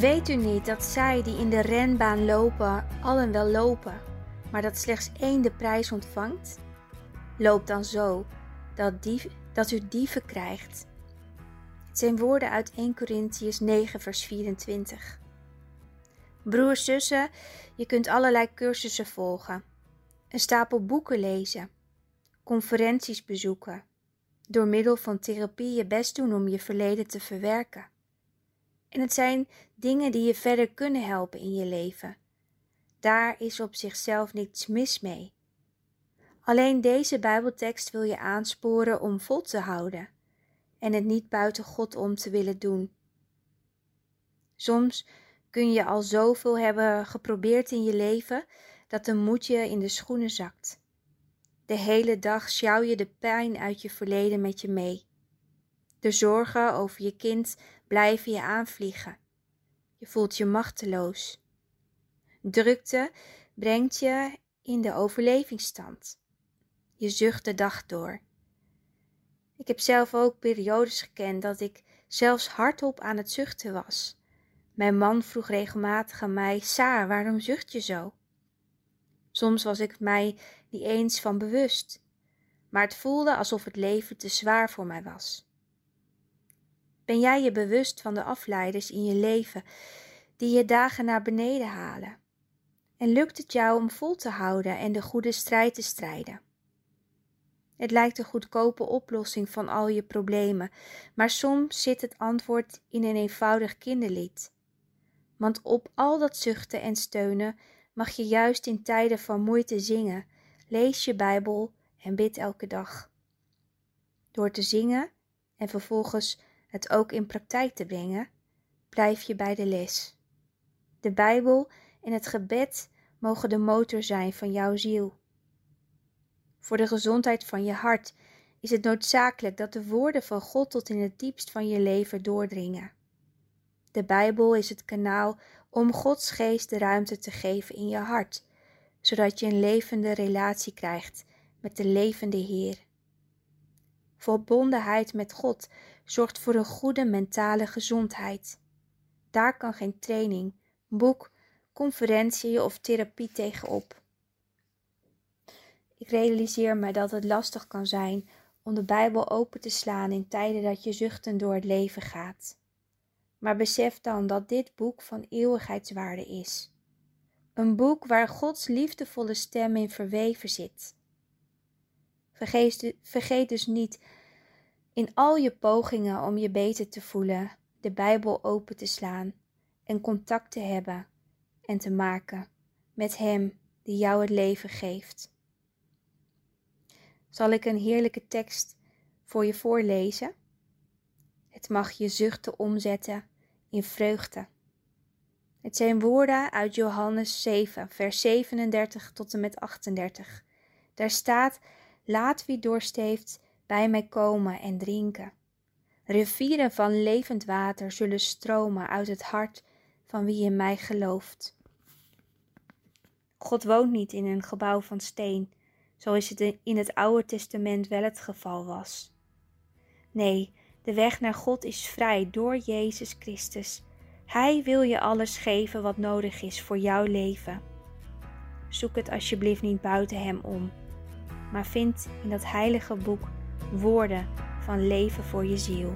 Weet u niet dat zij die in de renbaan lopen, allen wel lopen, maar dat slechts één de prijs ontvangt? Loop dan zo, dat, dat u dieven krijgt. Het zijn woorden uit 1 Corinthians 9, vers 24. Broers, zussen, je kunt allerlei cursussen volgen, een stapel boeken lezen, conferenties bezoeken, door middel van therapie je best doen om je verleden te verwerken. En het zijn dingen die je verder kunnen helpen in je leven. Daar is op zichzelf niets mis mee. Alleen deze Bijbeltekst wil je aansporen om vol te houden en het niet buiten God om te willen doen. Soms kun je al zoveel hebben geprobeerd in je leven dat de moed je in de schoenen zakt. De hele dag sjouw je de pijn uit je verleden met je mee. De zorgen over je kind blijven je aanvliegen. Je voelt je machteloos. Drukte brengt je in de overlevingsstand. Je zucht de dag door. Ik heb zelf ook periodes gekend dat ik zelfs hardop aan het zuchten was. Mijn man vroeg regelmatig aan mij: Saar, waarom zucht je zo? Soms was ik mij niet eens van bewust, maar het voelde alsof het leven te zwaar voor mij was. Ben jij je bewust van de afleiders in je leven die je dagen naar beneden halen? En lukt het jou om vol te houden en de goede strijd te strijden? Het lijkt een goedkope oplossing van al je problemen, maar soms zit het antwoord in een eenvoudig kinderlied. Want op al dat zuchten en steunen mag je juist in tijden van moeite zingen, lees je Bijbel en bid elke dag. Door te zingen en vervolgens het ook in praktijk te brengen, blijf je bij de les. De Bijbel en het gebed mogen de motor zijn van jouw ziel. Voor de gezondheid van je hart is het noodzakelijk dat de woorden van God tot in het diepst van je leven doordringen. De Bijbel is het kanaal om Gods geest de ruimte te geven in je hart, zodat je een levende relatie krijgt met de levende Heer. Verbondenheid met God zorgt voor een goede mentale gezondheid. Daar kan geen training, boek, conferentie of therapie tegenop. Ik realiseer me dat het lastig kan zijn om de Bijbel open te slaan in tijden dat je zuchtend door het leven gaat. Maar besef dan dat dit boek van eeuwigheidswaarde is. Een boek waar Gods liefdevolle stem in verweven zit. Vergeet dus niet in al je pogingen om je beter te voelen, de Bijbel open te slaan en contact te hebben en te maken met Hem die jou het leven geeft. Zal ik een heerlijke tekst voor je voorlezen? Het mag je zuchten omzetten in vreugde. Het zijn woorden uit Johannes 7, vers 37 tot en met 38. Daar staat: Laat wie dorst heeft bij mij komen en drinken. Rivieren van levend water zullen stromen uit het hart van wie in mij gelooft. God woont niet in een gebouw van steen, zoals het in het Oude Testament wel het geval was. Nee, de weg naar God is vrij door Jezus Christus. Hij wil je alles geven wat nodig is voor jouw leven. Zoek het alsjeblieft niet buiten Hem om, maar vind in dat heilige boek woorden van leven voor je ziel.